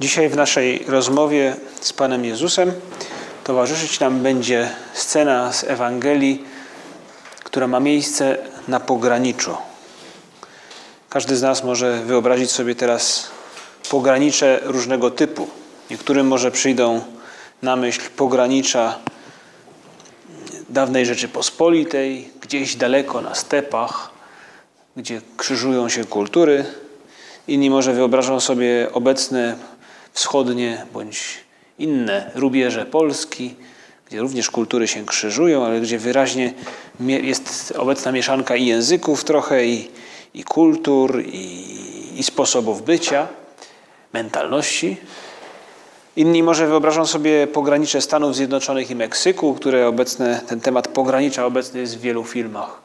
Dzisiaj w naszej rozmowie z Panem Jezusem towarzyszyć nam będzie scena z Ewangelii, która ma miejsce na pograniczu. Każdy z nas może wyobrazić sobie teraz pogranicze różnego typu. Niektórym może przyjdą na myśl pogranicza dawnej Rzeczypospolitej, gdzieś daleko na stepach, gdzie krzyżują się kultury. Inni może wyobrażą sobie obecne wschodnie bądź inne rubieże Polski, gdzie również kultury się krzyżują, ale gdzie wyraźnie jest obecna mieszanka i języków trochę, i, i kultur, i, i sposobów bycia, mentalności. Inni może wyobrażą sobie pogranicze Stanów Zjednoczonych i Meksyku, które obecne, ten temat pogranicza obecny jest w wielu filmach.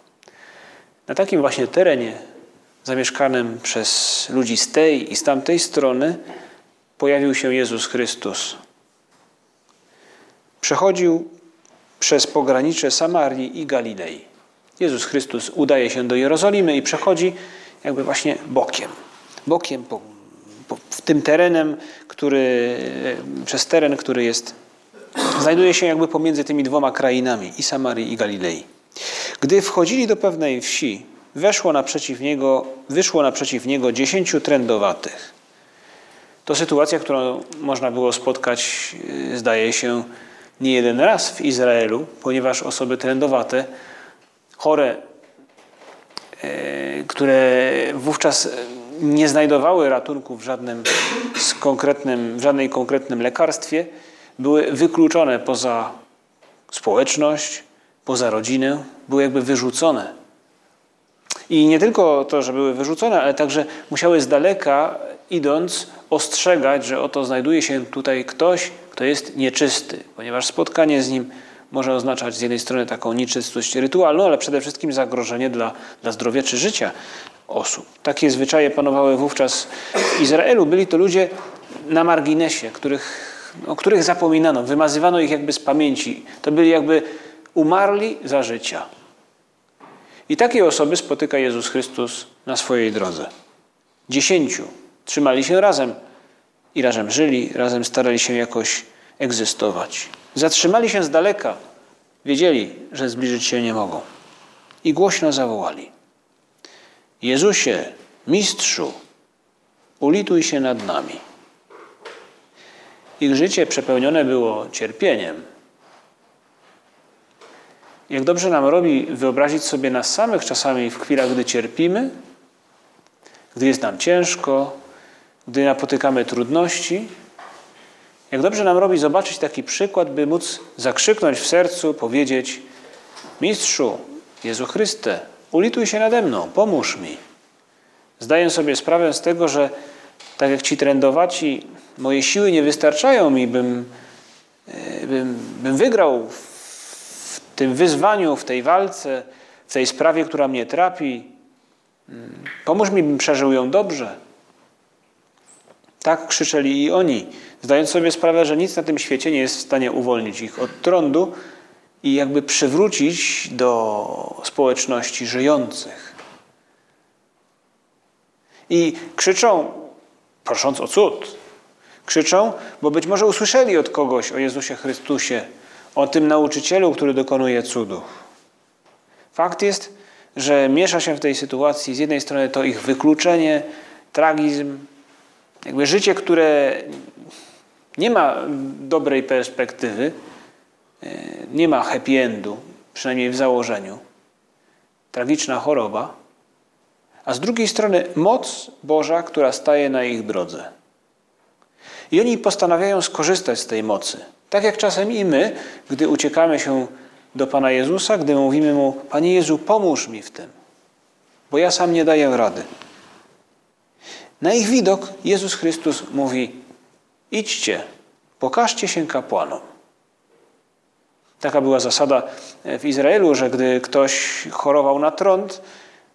Na takim właśnie terenie, zamieszkanym przez ludzi z tej i z tamtej strony, pojawił się Jezus Chrystus. Przechodził przez pogranicze Samarii i Galilei. Jezus Chrystus udaje się do Jerozolimy i przechodzi jakby właśnie bokiem. Bokiem po, po, tym terenem, który, przez teren, który jest, znajduje się jakby pomiędzy tymi dwoma krainami, i Samarii i Galilei. Gdy wchodzili do pewnej wsi, weszło naprzeciw niego, wyszło naprzeciw niego dziesięciu trędowatych to sytuacja, którą można było spotkać, y, zdaje się, nie jeden raz w Izraelu, ponieważ osoby trędowate, chore, y, które wówczas nie znajdowały ratunku w żadnym konkretnym, w żadnej konkretnym lekarstwie, były wykluczone poza społeczność, poza rodzinę, były jakby wyrzucone. I nie tylko to, że były wyrzucone, ale także musiały z daleka idąc, ostrzegać, że oto znajduje się tutaj ktoś, kto jest nieczysty, ponieważ spotkanie z nim może oznaczać z jednej strony taką nieczystość rytualną, ale przede wszystkim zagrożenie dla, dla zdrowia czy życia osób. Takie zwyczaje panowały wówczas w Izraelu. Byli to ludzie na marginesie, których, o których zapominano, wymazywano ich jakby z pamięci. To byli jakby umarli za życia. I takie osoby spotyka Jezus Chrystus na swojej drodze. Dziesięciu Trzymali się razem i razem żyli, razem starali się jakoś egzystować. Zatrzymali się z daleka, wiedzieli, że zbliżyć się nie mogą. I głośno zawołali: Jezusie, mistrzu, ulituj się nad nami. Ich życie przepełnione było cierpieniem. Jak dobrze nam robi wyobrazić sobie nas samych czasami w chwilach, gdy cierpimy, gdy jest nam ciężko, gdy napotykamy trudności, jak dobrze nam robi zobaczyć taki przykład, by móc zakrzyknąć w sercu, powiedzieć: Mistrzu, Jezu Chryste, ulituj się nade mną, pomóż mi. Zdaję sobie sprawę z tego, że tak jak ci trendowaci, moje siły nie wystarczają mi, bym, e, bym, bym wygrał w tym wyzwaniu, w tej walce, w tej sprawie, która mnie trapi. Mm, pomóż mi, bym przeżył ją dobrze. Tak krzyczeli i oni, zdając sobie sprawę, że nic na tym świecie nie jest w stanie uwolnić ich od trądu i jakby przywrócić do społeczności żyjących. I krzyczą, prosząc o cud. Krzyczą, bo być może usłyszeli od kogoś o Jezusie Chrystusie, o tym nauczycielu, który dokonuje cudów. Fakt jest, że miesza się w tej sytuacji z jednej strony to ich wykluczenie, tragizm, jakby życie, które nie ma dobrej perspektywy, e, nie ma happy endu, przynajmniej w założeniu. Tragiczna choroba, a z drugiej strony moc Boża, która staje na ich drodze. I oni postanawiają skorzystać z tej mocy. Tak jak czasem i my, gdy uciekamy się do Pana Jezusa, gdy mówimy Mu: Panie Jezu, pomóż mi w tym, bo ja sam nie daję rady. Na ich widok Jezus Chrystus mówi: idźcie, pokażcie się kapłanom. Taka była zasada w Izraelu, że gdy ktoś chorował na trąd,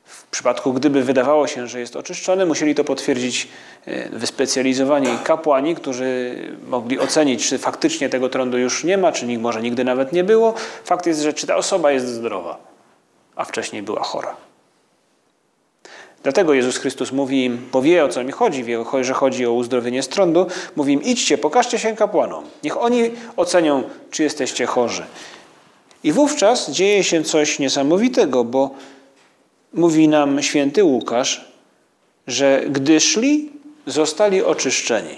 w przypadku gdyby wydawało się, że jest oczyszczony, musieli to potwierdzić e, wyspecjalizowani kapłani, którzy mogli ocenić, czy faktycznie tego trądu już nie ma, czy może nigdy nawet nie było. Fakt jest, że czy ta osoba jest zdrowa, a wcześniej była chora. Dlatego Jezus Chrystus mówi im, bo wie o co mi chodzi, wie, że chodzi o uzdrowienie z trądu, mówi im idźcie, pokażcie się kapłanom. Niech oni ocenią, czy jesteście chorzy. I wówczas dzieje się coś niesamowitego, bo mówi nam święty Łukasz, że gdy szli, zostali oczyszczeni.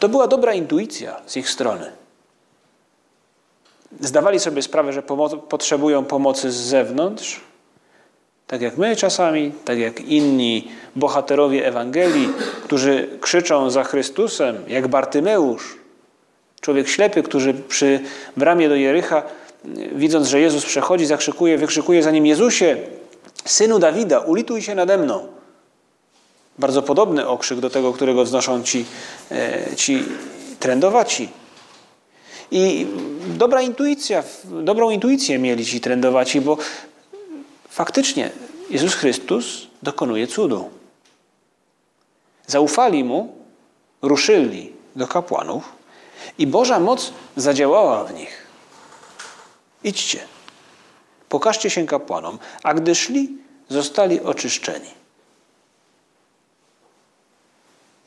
To była dobra intuicja z ich strony. Zdawali sobie sprawę, że potrzebują pomocy z zewnątrz, tak jak my czasami, tak jak inni bohaterowie Ewangelii, którzy krzyczą za Chrystusem, jak Bartymeusz, człowiek ślepy, który przy bramie do Jericha widząc, że Jezus przechodzi, zakrzykuje, wykrzykuje za nim Jezusie, synu Dawida, ulituj się nade mną. Bardzo podobny okrzyk do tego, którego wznoszą ci, e, ci trędowaci. I dobra intuicja, dobrą intuicję mieli ci trędowaci, bo faktycznie Jezus Chrystus dokonuje cudu. Zaufali Mu, ruszyli do kapłanów i Boża moc zadziałała w nich. Idźcie, pokażcie się kapłanom, a gdy szli, zostali oczyszczeni.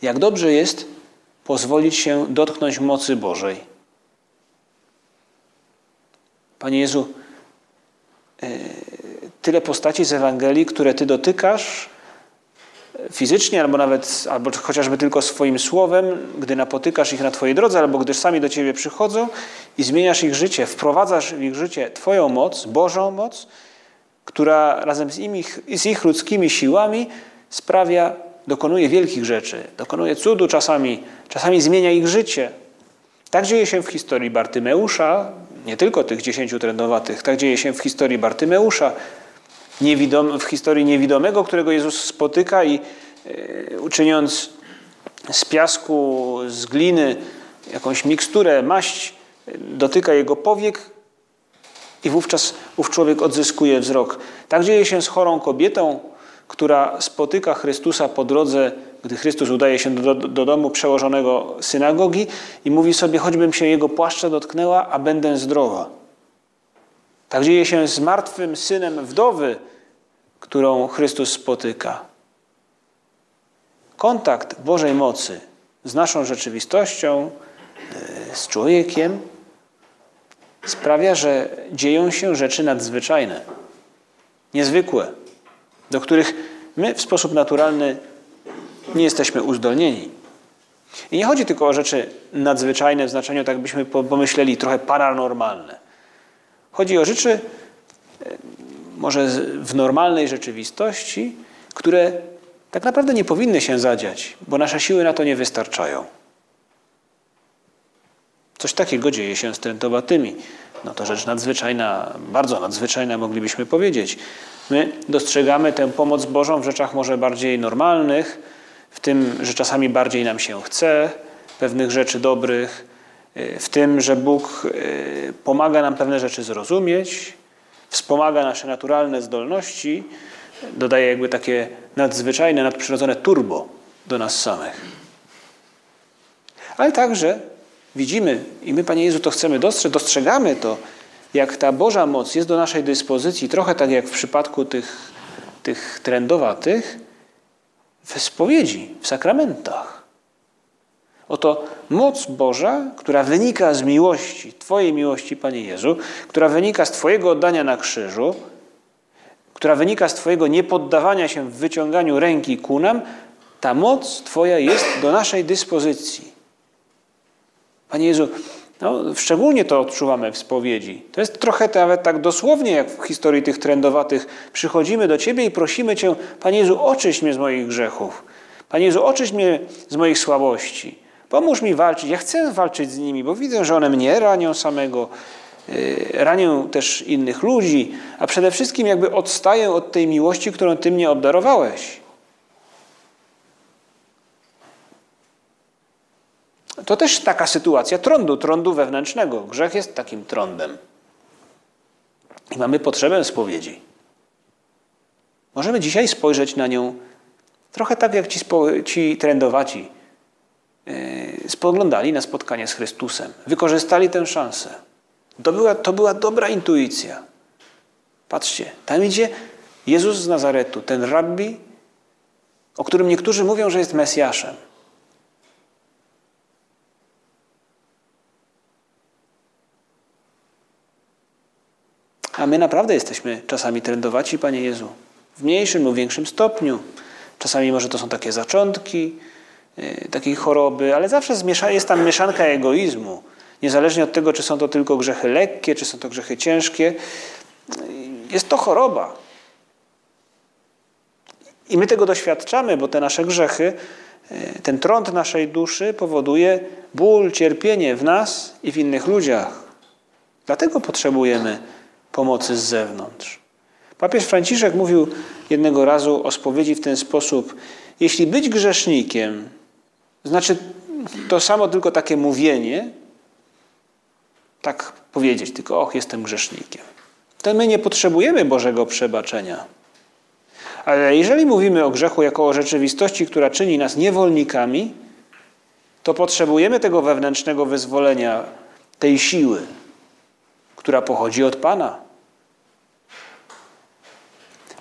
Jak dobrze jest pozwolić się dotknąć mocy Bożej. Panie Jezu, e, tyle postaci z Ewangelii, które Ty dotykasz, fizycznie, albo nawet, albo chociażby tylko swoim słowem, gdy napotykasz ich na Twojej drodze, albo gdyż sami do Ciebie przychodzą i zmieniasz ich życie, wprowadzasz w ich życie Twoją moc, Bożą moc, która razem z ich, z ich ludzkimi siłami sprawia, dokonuje wielkich rzeczy, dokonuje cudu czasami, czasami zmienia ich życie. Tak dzieje się w historii Bartymeusza, nie tylko tych dziesięciu trendowatych, tak dzieje się w historii Bartymeusza, w historii niewidomego, którego Jezus spotyka i e, czyniąc z piasku, z gliny jakąś miksturę, maść, dotyka jego powiek i wówczas ów człowiek odzyskuje wzrok. Tak dzieje się z chorą kobietą, która spotyka Chrystusa po drodze, gdy Chrystus udaje się do, do, domu przełożonego synagogi i mówi sobie, choćbym się jego płaszcza dotknęła, a będę zdrowa. Tak dzieje się z martwym synem wdowy, którą Chrystus spotyka. Kontakt Bożej mocy z naszą rzeczywistością, e, z człowiekiem sprawia, że dzieją się rzeczy nadzwyczajne, niezwykłe, do których my w sposób naturalny nie jesteśmy uzdolnieni. I nie chodzi tylko o rzeczy nadzwyczajne w znaczeniu, tak byśmy pomyśleli, trochę paranormalne. Chodzi o rzeczy e, może w normalnej rzeczywistości, które tak naprawdę nie powinny się zadziać, bo nasze siły na to nie wystarczają. Coś takiego dzieje się z trętowatymi. No to rzecz nadzwyczajna, bardzo nadzwyczajna moglibyśmy powiedzieć. My dostrzegamy tę pomoc Bożą w rzeczach może bardziej normalnych, w tym, że czasami bardziej nam się chce pewnych rzeczy dobrych, Y, w tym, że Bóg y, pomaga nam pewne rzeczy zrozumieć, wspomaga nasze naturalne zdolności, dodaje jakby takie nadzwyczajne, nadprzyrodzone turbo do nas samych. Ale także widzimy, i my, Panie Jezu, to chcemy dostrzec, dostrzegamy to, jak ta Boża moc jest do naszej dyspozycji, trochę tak jak w przypadku tych, tych trendowatych, w spowiedzi, w sakramentach. Oto moc Boża, która wynika z miłości, Twojej miłości, Panie Jezu, która wynika z Twojego oddania na krzyżu, która wynika z Twojego niepoddawania się w wyciąganiu ręki ku nam, ta moc Twoja jest do naszej dyspozycji. Panie Jezu, no, szczególnie to odczuwamy w spowiedzi. To jest trochę nawet tak dosłownie, jak w historii tych trendowatych. Przychodzimy do Ciebie i prosimy Cię, Panie Jezu, mnie z moich grzechów. Panie Jezu, mnie z moich słabości. Pomóż mi walczyć. Ja chcę walczyć z nimi, bo widzę, że one mnie ranią samego, y, ranią też innych ludzi, a przede wszystkim jakby odstaję od tej miłości, którą Ty mnie obdarowałeś. To też taka sytuacja trądu, trądu wewnętrznego. Grzech jest takim trądem. I mamy potrzebę spowiedzi. Możemy dzisiaj spojrzeć na nią trochę tak, jak ci, ci trędowaci yy, spoglądali na spotkanie z Chrystusem. Wykorzystali tę szansę. To była, to była dobra intuicja. Patrzcie, tam idzie Jezus z Nazaretu, ten rabbi, o którym niektórzy mówią, że jest Mesjaszem. A my naprawdę jesteśmy czasami trendowaci, Panie Jezu. W mniejszym lub większym stopniu. Czasami może to są takie zaczątki yy, takiej choroby, ale zawsze jest tam mieszanka egoizmu. Niezależnie od tego, czy są to tylko grzechy lekkie, czy są to grzechy ciężkie. Jest to choroba. I my tego doświadczamy, bo te nasze grzechy, yy, ten trąd naszej duszy powoduje ból, cierpienie w nas i w innych ludziach. Dlatego potrzebujemy pomocy z zewnątrz. Papież Franciszek mówił jednego razu o spowiedzi w ten sposób: Jeśli być grzesznikiem, znaczy to samo tylko takie mówienie, tak powiedzieć, tylko och, jestem grzesznikiem, to my nie potrzebujemy Bożego przebaczenia. Ale jeżeli mówimy o grzechu jako o rzeczywistości, która czyni nas niewolnikami, to potrzebujemy tego wewnętrznego wyzwolenia, tej siły, która pochodzi od Pana.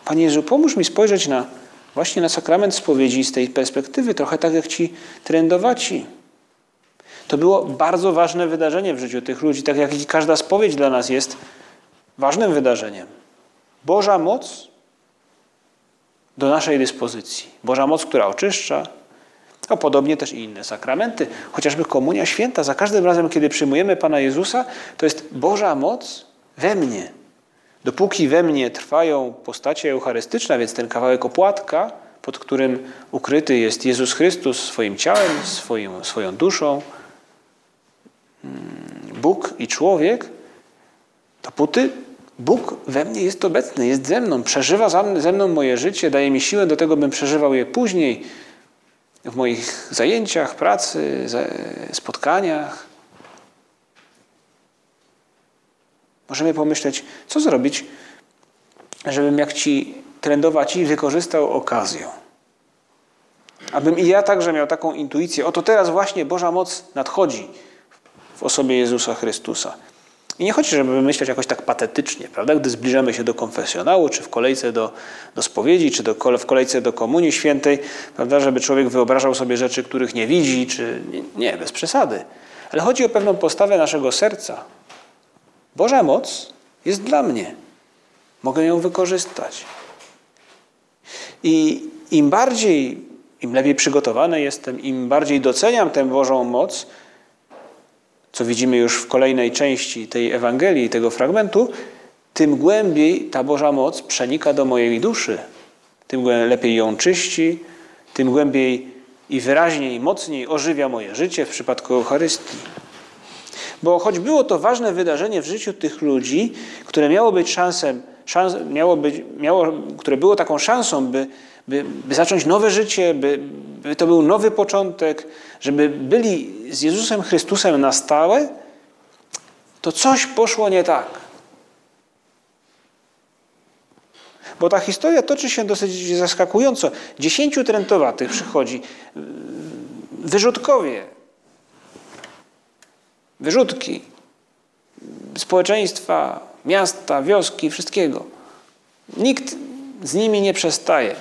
Panie Jezu, pomóż mi spojrzeć na właśnie na sakrament spowiedzi z tej perspektywy, trochę tak jak ci trendowaci. To było bardzo ważne wydarzenie w życiu tych ludzi, tak jak każda spowiedź dla nas jest ważnym wydarzeniem. Boża moc do naszej dyspozycji. Boża moc, która oczyszcza, a podobnie też i inne sakramenty, chociażby Komunia Święta. Za każdym razem, kiedy przyjmujemy Pana Jezusa, to jest Boża moc we mnie. Dopóki we mnie trwają postacie eucharystyczne, więc ten kawałek opłatka, pod którym ukryty jest Jezus Chrystus swoim ciałem, swoim, swoją duszą, mm, Bóg i człowiek, dopóty Bóg we mnie jest obecny, jest ze mną, przeżywa ze mną moje życie, daje mi siłę do tego, bym przeżywał je później w moich zajęciach, pracy, spotkaniach. Możemy pomyśleć, co zrobić, żebym jak ci trendowaci wykorzystał okazję. Abym i ja także miał taką intuicję, oto teraz właśnie Boża moc nadchodzi w osobie Jezusa Chrystusa. I nie chodzi, żeby myśleć jakoś tak patetycznie, prawda? Gdy zbliżamy się do konfesjonału, czy w kolejce do, do spowiedzi, czy do, w kolejce do Komunii Świętej, prawda? Żeby człowiek wyobrażał sobie rzeczy, których nie widzi, czy nie, bez przesady. Ale chodzi o pewną postawę naszego serca. Boża moc jest dla mnie. Mogę ją wykorzystać. I im bardziej, im lepiej przygotowany jestem, im bardziej doceniam tę Bożą moc, co widzimy już w kolejnej części tej Ewangelii, tego fragmentu, tym głębiej ta Boża moc przenika do mojej duszy. Tym lepiej ją czyści, tym głębiej i wyraźniej, mocniej ożywia moje życie w przypadku Eucharystii. Bo choć było to ważne wydarzenie w życiu tych ludzi, które miało być szansem, szans, miało być, miało, które było taką szansą, by, by, by zacząć nowe życie, by, by to był nowy początek, żeby byli z Jezusem Chrystusem na stałe, to coś poszło nie tak. Bo ta historia toczy się dosyć zaskakująco. Dziesięciu trętowatych przychodzi, wyrzutkowie, wyrzutki społeczeństwa, miasta, wioski, wszystkiego. Nikt z nimi nie przestaje.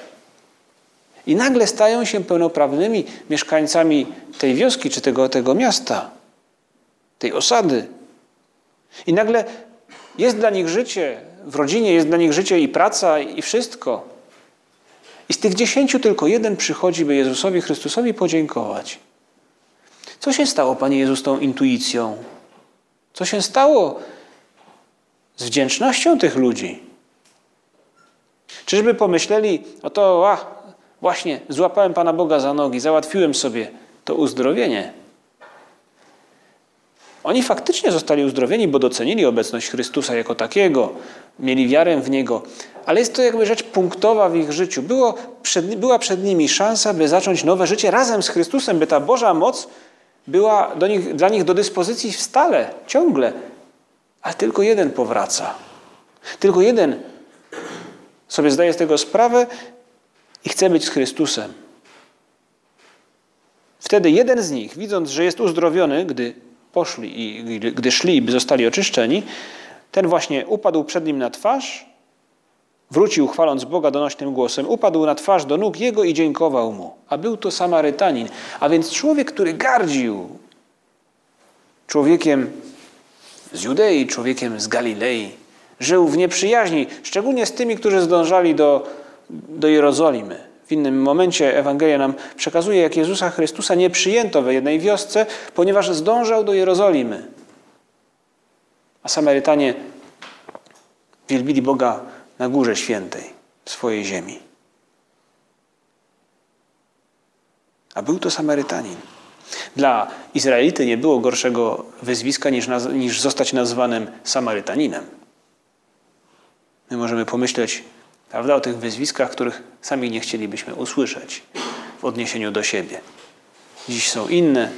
I nagle stają się pełnoprawnymi mieszkańcami tej wioski czy tego, tego miasta, tej osady. I nagle jest dla nich życie, w rodzinie jest dla nich życie i praca i wszystko. I z tych dziesięciu tylko jeden przychodzi, by Jezusowi Chrystusowi podziękować. Co się stało, Panie Jezus, tą intuicją? Co się stało z wdzięcznością tych ludzi? Czyżby pomyśleli, oto, a, właśnie, złapałem Pana Boga za nogi, załatwiłem sobie to uzdrowienie. Oni faktycznie zostali uzdrowieni, bo docenili obecność Chrystusa jako takiego, mieli wiarę w Niego, ale jest to jakby rzecz punktowa w ich życiu. Było przed, była przed nimi szansa, by zacząć nowe życie razem z Chrystusem, by ta Boża moc była nich, dla nich do dyspozycji stale, ciągle, ale tylko jeden powraca. Tylko jeden sobie zdaje z tego sprawę i chce być z Chrystusem. Wtedy jeden z nich, widząc, że jest uzdrowiony, gdy poszli i gdy szli, by zostali oczyszczeni, ten właśnie upadł przed nim na twarz, wrócił chwaląc Boga donośnym głosem, upadł na twarz do nóg Jego i dziękował Mu. A był to Samarytanin, a więc człowiek, który gardził człowiekiem z Judei, człowiekiem z Galilei. Żył w nieprzyjaźni, szczególnie z tymi, którzy zdążali do, do Jerozolimy. W innym momencie Ewangelia nam przekazuje, jak Jezusa Chrystusa nie przyjęto w jednej wiosce, ponieważ zdążał do Jerozolimy. A Samarytanie wielbili Boga na Górze Świętej, swojej ziemi. A był to Samarytanin. Dla Izraelity nie było gorszego wyzwiska niż, niż zostać nazwanym Samarytaninem. My możemy pomyśleć prawda, o tych wyzwiskach, których sami nie chcielibyśmy usłyszeć w odniesieniu do siebie. Dziś są inne,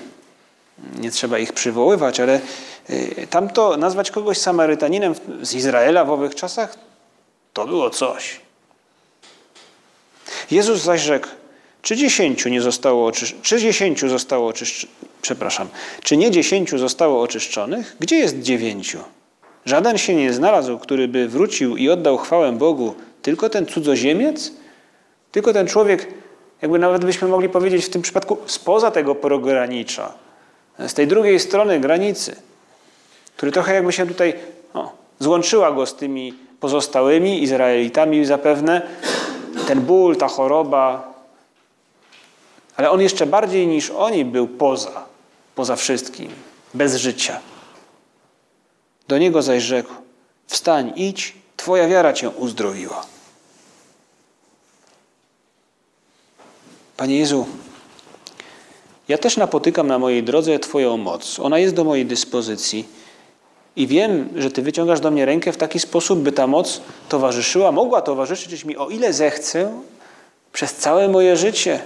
nie trzeba ich przywoływać, ale y, tamto nazwać kogoś Samarytaninem z Izraela w owych czasach, to było coś. Jezus zaś rzekł, czy dziesięciu nie zostało oczyszczonych? Czy dziesięciu zostało oczyszczonych? Przepraszam. Czy nie dziesięciu zostało oczyszczonych? Gdzie jest dziewięciu? Żaden się nie znalazł, który by wrócił i oddał chwałę Bogu. Tylko ten cudzoziemiec? Tylko ten człowiek, jakby nawet byśmy mogli powiedzieć w tym przypadku, spoza tego pogranicza, z tej drugiej strony granicy, który trochę jakby się tutaj o, złączyła go z tymi pozostałymi Izraelitami zapewne. Ten ból, ta choroba, ale on jeszcze bardziej niż oni był poza, poza wszystkim, bez życia. Do niego zaś rzekł: Wstań, idź, twoja wiara cię uzdrowiła. Panie Jezu, ja też napotykam na mojej drodze Twoją moc. Ona jest do mojej dyspozycji. I wiem, że Ty wyciągasz do mnie rękę w taki sposób, by ta moc towarzyszyła, mogła towarzyszyć mi o ile zechcę przez całe moje życie.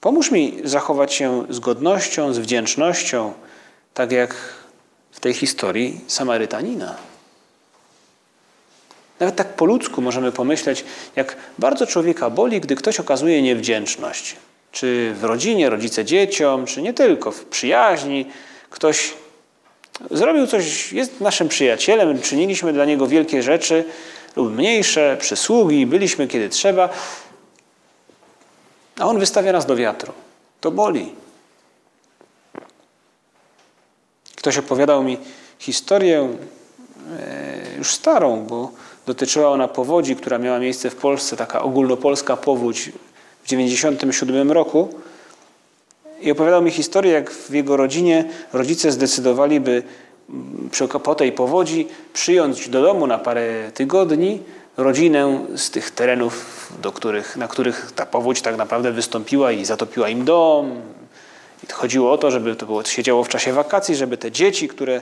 Pomóż mi zachować się z godnością, z wdzięcznością, tak jak w tej historii Samarytanina. Nawet tak po ludzku możemy pomyśleć, jak bardzo człowieka boli, gdy ktoś okazuje niewdzięczność. Czy w rodzinie, rodzice dzieciom, czy nie tylko, w przyjaźni. Ktoś zrobił coś, jest naszym przyjacielem, czyniliśmy dla niego wielkie rzeczy lub mniejsze, przysługi, byliśmy kiedy trzeba, a on wystawia nas do wiatru. To boli. Ktoś opowiadał mi historię e, już starą, bo dotyczyła ona powodzi, która miała miejsce w Polsce, taka ogólnopolska powódź w 1997 roku. I opowiadał mi historię, jak w jego rodzinie rodzice zdecydowali, by po tej powodzi przyjąć do domu na parę tygodni rodzinę z tych terenów, do których, na których ta powódź tak naprawdę wystąpiła i zatopiła im dom. I chodziło o to, żeby to było, się działo w czasie wakacji, żeby te dzieci, które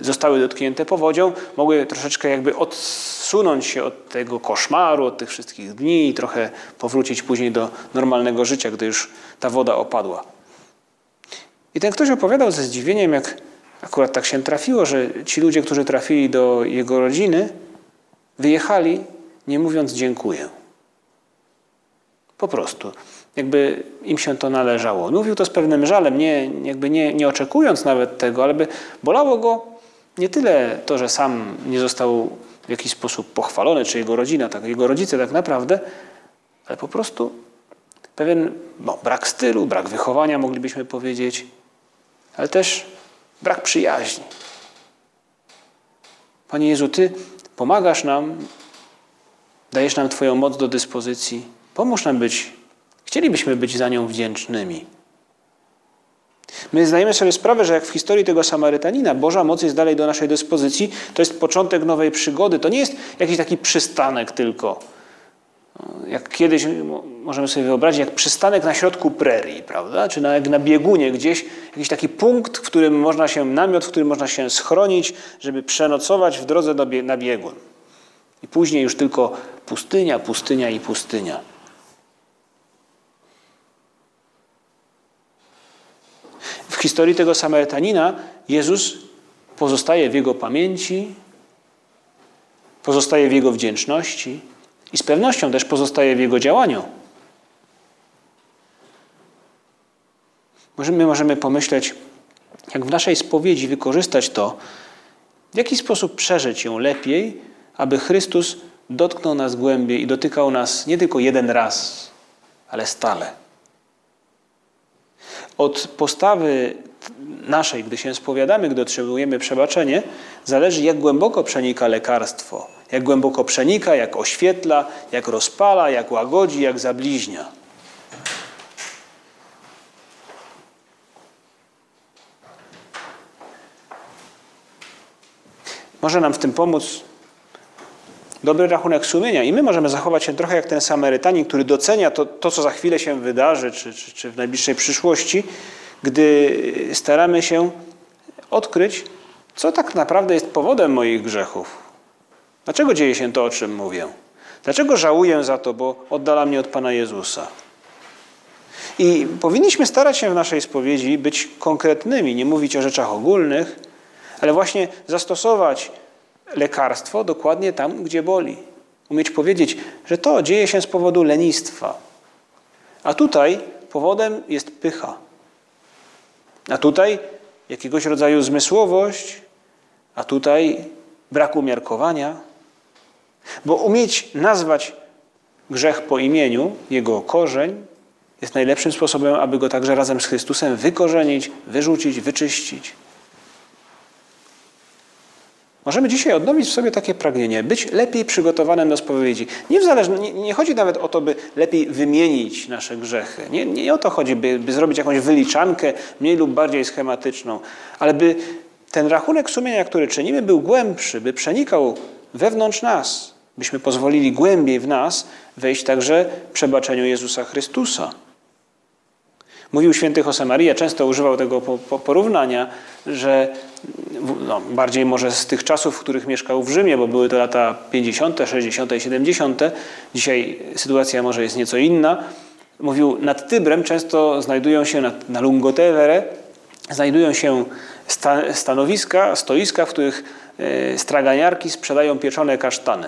zostały dotknięte powodzią, mogły troszeczkę jakby odsunąć się od tego koszmaru, od tych wszystkich dni i trochę powrócić później do normalnego życia, gdy już ta woda opadła. I ten ktoś opowiadał ze zdziwieniem, jak akurat tak się trafiło, że ci ludzie, którzy trafili do jego rodziny, wyjechali, nie mówiąc dziękuję. Po prostu. Jakby im się to należało. Mówił to z pewnym żalem, nie, jakby nie, nie oczekując nawet tego, ale by bolało go nie tyle to, że sam nie został w jakiś sposób pochwalony, czy jego rodzina, tak, jego rodzice tak naprawdę, ale po prostu pewien no, brak stylu, brak wychowania, moglibyśmy powiedzieć, ale też brak przyjaźni. Panie Jezu, Ty pomagasz nam, dajesz nam Twoją moc do dyspozycji. Pomóż nam być, chcielibyśmy być za nią wdzięcznymi. My zdajemy sobie sprawę, że jak w historii tego Samarytanina Boża moc jest dalej do naszej dyspozycji, to jest początek nowej przygody. To nie jest jakiś taki przystanek tylko jak kiedyś możemy sobie wyobrazić, jak przystanek na środku prerii, prawda? Czy na, jak na biegunie gdzieś, jakiś taki punkt, w którym można się, namiot, w którym można się schronić, żeby przenocować w drodze na biegun. I później już tylko pustynia, pustynia i pustynia. Historii tego Samarytanina Jezus pozostaje w jego pamięci, pozostaje w jego wdzięczności i z pewnością też pozostaje w jego działaniu. My możemy pomyśleć, jak w naszej spowiedzi wykorzystać to, w jaki sposób przeżyć ją lepiej, aby Chrystus dotknął nas głębiej i dotykał nas nie tylko jeden raz, ale stale. Od postawy naszej, gdy się spowiadamy, gdy otrzymujemy przebaczenie, zależy, jak głęboko przenika lekarstwo, jak głęboko przenika, jak oświetla, jak rozpala, jak łagodzi, jak zabliźnia. Może nam w tym pomóc dobry rachunek sumienia i my możemy zachować się trochę jak ten Samarytanin, który docenia to, to co za chwilę się wydarzy, czy, czy, czy w najbliższej przyszłości, gdy staramy się odkryć, co tak naprawdę jest powodem moich grzechów. Dlaczego dzieje się to, o czym mówię? Dlaczego żałuję za to, bo oddala mnie od Pana Jezusa? I powinniśmy starać się w naszej spowiedzi być konkretnymi, nie mówić o rzeczach ogólnych, ale właśnie zastosować lekarstwo dokładnie tam, gdzie boli. Umieć powiedzieć, że to dzieje się z powodu lenistwa. A tutaj powodem jest pycha. A tutaj jakiegoś rodzaju zmysłowość, a tutaj brak umiarkowania. Bo umieć nazwać grzech po imieniu, jego korzeń, jest najlepszym sposobem, aby go także razem z Chrystusem wykorzenić, wyrzucić, wyczyścić. Możemy dzisiaj odnowić w sobie takie pragnienie, być lepiej przygotowanym do spowiedzi. Nie, w zależno, nie, nie, chodzi nawet o to, by lepiej wymienić nasze grzechy. Nie, nie o to chodzi, by, by zrobić jakąś wyliczankę mniej lub bardziej schematyczną, ale by ten rachunek sumienia, który czynimy, był głębszy, by przenikał wewnątrz nas, byśmy pozwolili głębiej w nas wejść także przebaczeniu Jezusa Chrystusa. Mówił święty Josemaria, często używał tego porównania, że no, bardziej może z tych czasów, w których mieszkał w Rzymie, bo były to lata 50., 60., 70. Dzisiaj sytuacja może jest nieco inna. Mówił, nad Tybrem często znajdują się, na Lungotevere, znajdują się sta, stanowiska, stoiska, w których e, straganiarki sprzedają pieczone kasztany.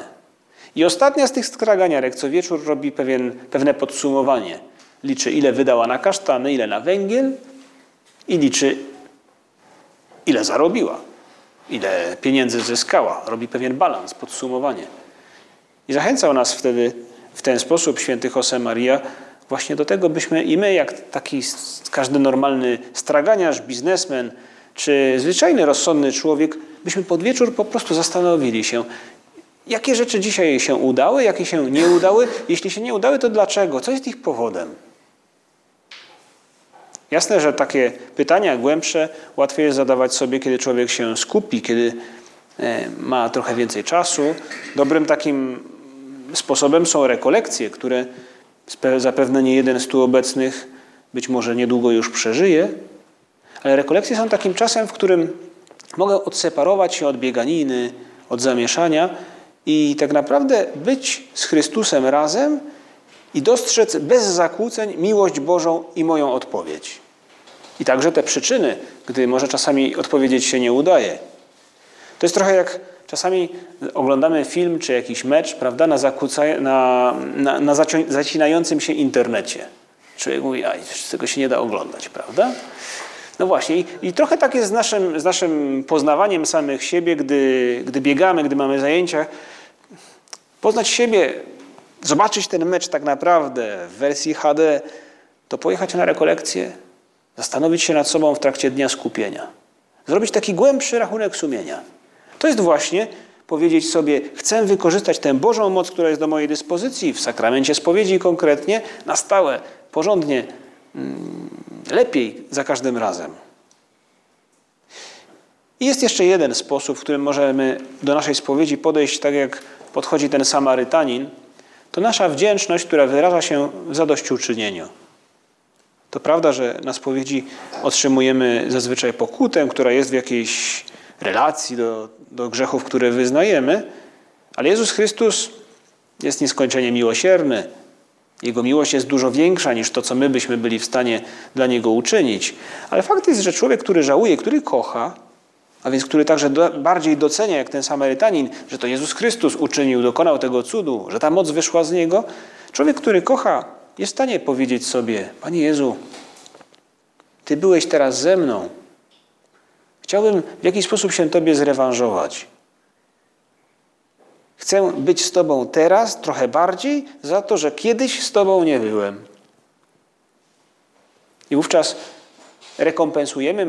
I ostatnia z tych straganiarek co wieczór robi pewien, pewne podsumowanie – liczy ile wydała na kasztany, ile na węgiel i liczy ile zarobiła, ile pieniędzy zyskała. Robi pewien balans, podsumowanie. I zachęcał nas wtedy w ten sposób święty Jose Maria właśnie do tego, byśmy i my, jak taki każdy normalny straganiarz, biznesmen, czy zwyczajny, rozsądny człowiek, byśmy pod wieczór po prostu zastanowili się, jakie rzeczy dzisiaj się udały, jakie się nie udały. Jeśli się nie udały, to dlaczego? Co jest ich powodem? Jasne, że takie pytania głębsze łatwiej jest zadawać sobie, kiedy człowiek się skupi, kiedy e, ma trochę więcej czasu. Dobrym takim sposobem są rekolekcje, które zapewne nie jeden z tu obecnych być może niedługo już przeżyje, ale rekolekcje są takim czasem, w którym mogę odseparować się od bieganiny, od zamieszania i tak naprawdę być z Chrystusem razem i dostrzec bez zakłóceń miłość Bożą i moją odpowiedź. I także te przyczyny, gdy może czasami odpowiedzieć się nie udaje. To jest trochę jak czasami oglądamy film czy jakiś mecz, prawda, na, na, na, na zacinającym się internecie. Człowiek mówi, a tego się nie da oglądać, prawda? No właśnie, i, i trochę tak jest z naszym, z naszym poznawaniem samych siebie, gdy, gdy biegamy, gdy mamy zajęcia. Poznać siebie, zobaczyć ten mecz tak naprawdę w wersji HD, to pojechać na rekolekcję, Zastanowić się nad sobą w trakcie dnia skupienia. Zrobić taki głębszy rachunek sumienia. To jest właśnie powiedzieć sobie, chcę wykorzystać tę Bożą moc, która jest do mojej dyspozycji, w sakramencie spowiedzi konkretnie, na stałe, porządnie, mm, lepiej za każdym razem. I jest jeszcze jeden sposób, w którym możemy do naszej spowiedzi podejść tak, jak podchodzi ten Samarytanin. To nasza wdzięczność, która wyraża się w zadośćuczynieniu. To prawda, że na spowiedzi otrzymujemy zazwyczaj pokutę, która jest w jakiejś relacji do, do grzechów, które wyznajemy, ale Jezus Chrystus jest nieskończenie miłosierny, Jego miłość jest dużo większa niż to, co my byśmy byli w stanie dla Niego uczynić. Ale fakt jest, że człowiek, który żałuje, który kocha, a więc który także do, bardziej docenia, jak ten Samarytanin, że to Jezus Chrystus uczynił, dokonał tego cudu, że ta moc wyszła z Niego, człowiek, który kocha, jest w stanie powiedzieć sobie: Panie Jezu, Ty byłeś teraz ze mną. Chciałbym w jakiś sposób się Tobie zrewanżować. Chcę być z Tobą teraz trochę bardziej za to, że kiedyś z Tobą nie byłem. I wówczas rekompensujemy,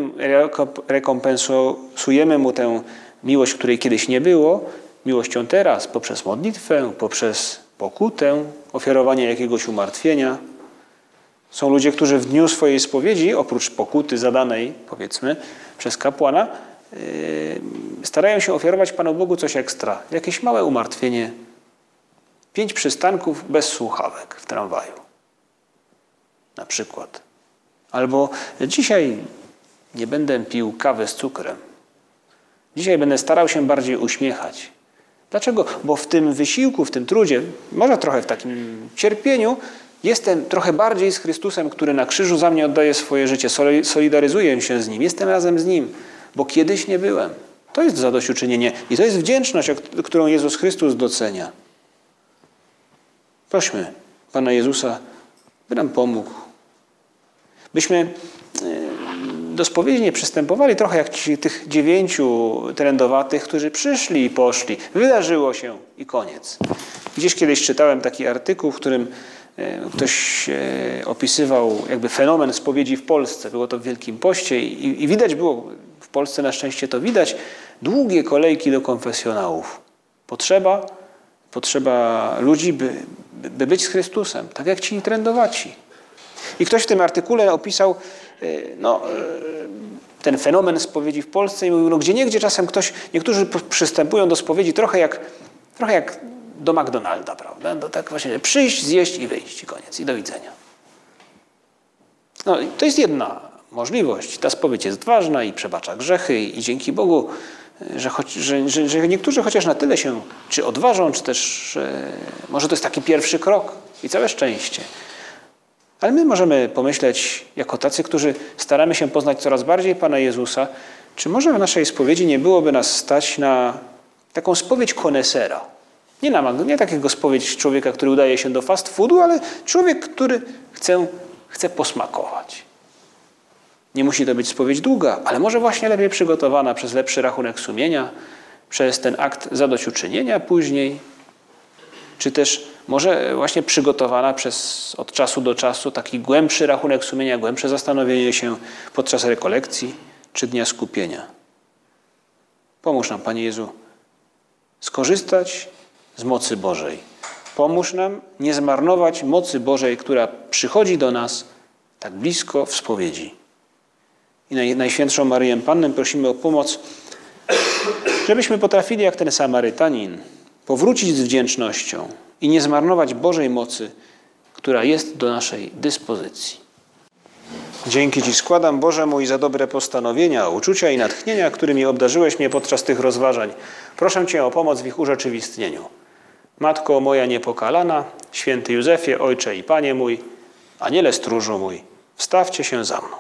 rekompensujemy Mu tę miłość, której kiedyś nie było, miłością teraz, poprzez modlitwę, poprzez pokutę, ofiarowanie jakiegoś umartwienia. Są ludzie, którzy w dniu swojej spowiedzi, oprócz pokuty zadanej, powiedzmy, przez kapłana, Yy, starają się ofiarować Panu Bogu coś ekstra, jakieś małe umartwienie. Pięć przystanków bez słuchawek w tramwaju. Na przykład. Albo dzisiaj nie będę pił kawy z cukrem. Dzisiaj będę starał się bardziej uśmiechać. Dlaczego? Bo w tym wysiłku, w tym trudzie, może trochę w takim cierpieniu, jestem trochę bardziej z Chrystusem, który na krzyżu za mnie oddaje swoje życie, solidaryzuję się z Nim, jestem razem z Nim bo kiedyś nie byłem. To jest zadośćuczynienie i to jest wdzięczność, którą Jezus Chrystus docenia. Prośmy Pana Jezusa, by nam pomógł. Byśmy e, do spowiedzi nie przystępowali trochę jak ci, tych dziewięciu trendowatych, którzy przyszli i poszli. Wydarzyło się i koniec. Gdzieś kiedyś czytałem taki artykuł, w którym e, ktoś e, opisywał jakby fenomen spowiedzi w Polsce. Było to w Wielkim Poście i, i widać było Polsce na szczęście to widać, długie kolejki do konfesjonałów. Potrzeba, potrzeba ludzi, by, by być z Chrystusem, tak jak ci trendowaci. I ktoś w tym artykule opisał no, e, ten fenomen spowiedzi w Polsce i mówił, no gdzie niegdzie czasem ktoś, niektórzy przystępują do spowiedzi trochę jak, trochę jak do McDonalda, prawda? Do tak właśnie przyjść, zjeść i wyjść i koniec i do widzenia. No to jest jedna możliwość. Ta spowiedź jest ważna i przebacza grzechy i dzięki Bogu, że, choć, że, że, że niektórzy chociaż na tyle się czy odważą, czy też może to jest taki pierwszy krok i całe szczęście. Ale my możemy pomyśleć, jako tacy, którzy staramy się poznać coraz bardziej Pana Jezusa, czy może w naszej spowiedzi nie byłoby nas stać na taką spowiedź konesera? Nie, na, nie takiego spowiedź człowieka, który udaje się do fast foodu, ale człowiek, który chce, chce posmakować. Nie musi to być spowiedź długa, ale może właśnie lepiej przygotowana przez lepszy rachunek sumienia, przez ten akt zadośćuczynienia później, czy też może właśnie przygotowana przez od czasu do czasu taki głębszy rachunek sumienia, głębsze zastanowienie się podczas rekolekcji czy dnia skupienia. Pomóż nam, Panie Jezu, skorzystać z mocy Bożej. Pomóż nam nie zmarnować mocy Bożej, która przychodzi do nas tak blisko w spowiedzi i Najświętszą Maryję Pannę prosimy o pomoc, żebyśmy potrafili jak ten Samarytanin powrócić z wdzięcznością i nie zmarnować Bożej mocy, która jest do naszej dyspozycji. Dzięki Ci składam, Boże mój, za dobre postanowienia, uczucia i natchnienia, którymi obdarzyłeś mnie podczas tych rozważań. Proszę Cię o pomoc w ich urzeczywistnieniu. Matko moja niepokalana, święty Józefie, Ojcze i Panie mój, Aniele stróżu mój, wstawcie się za mną.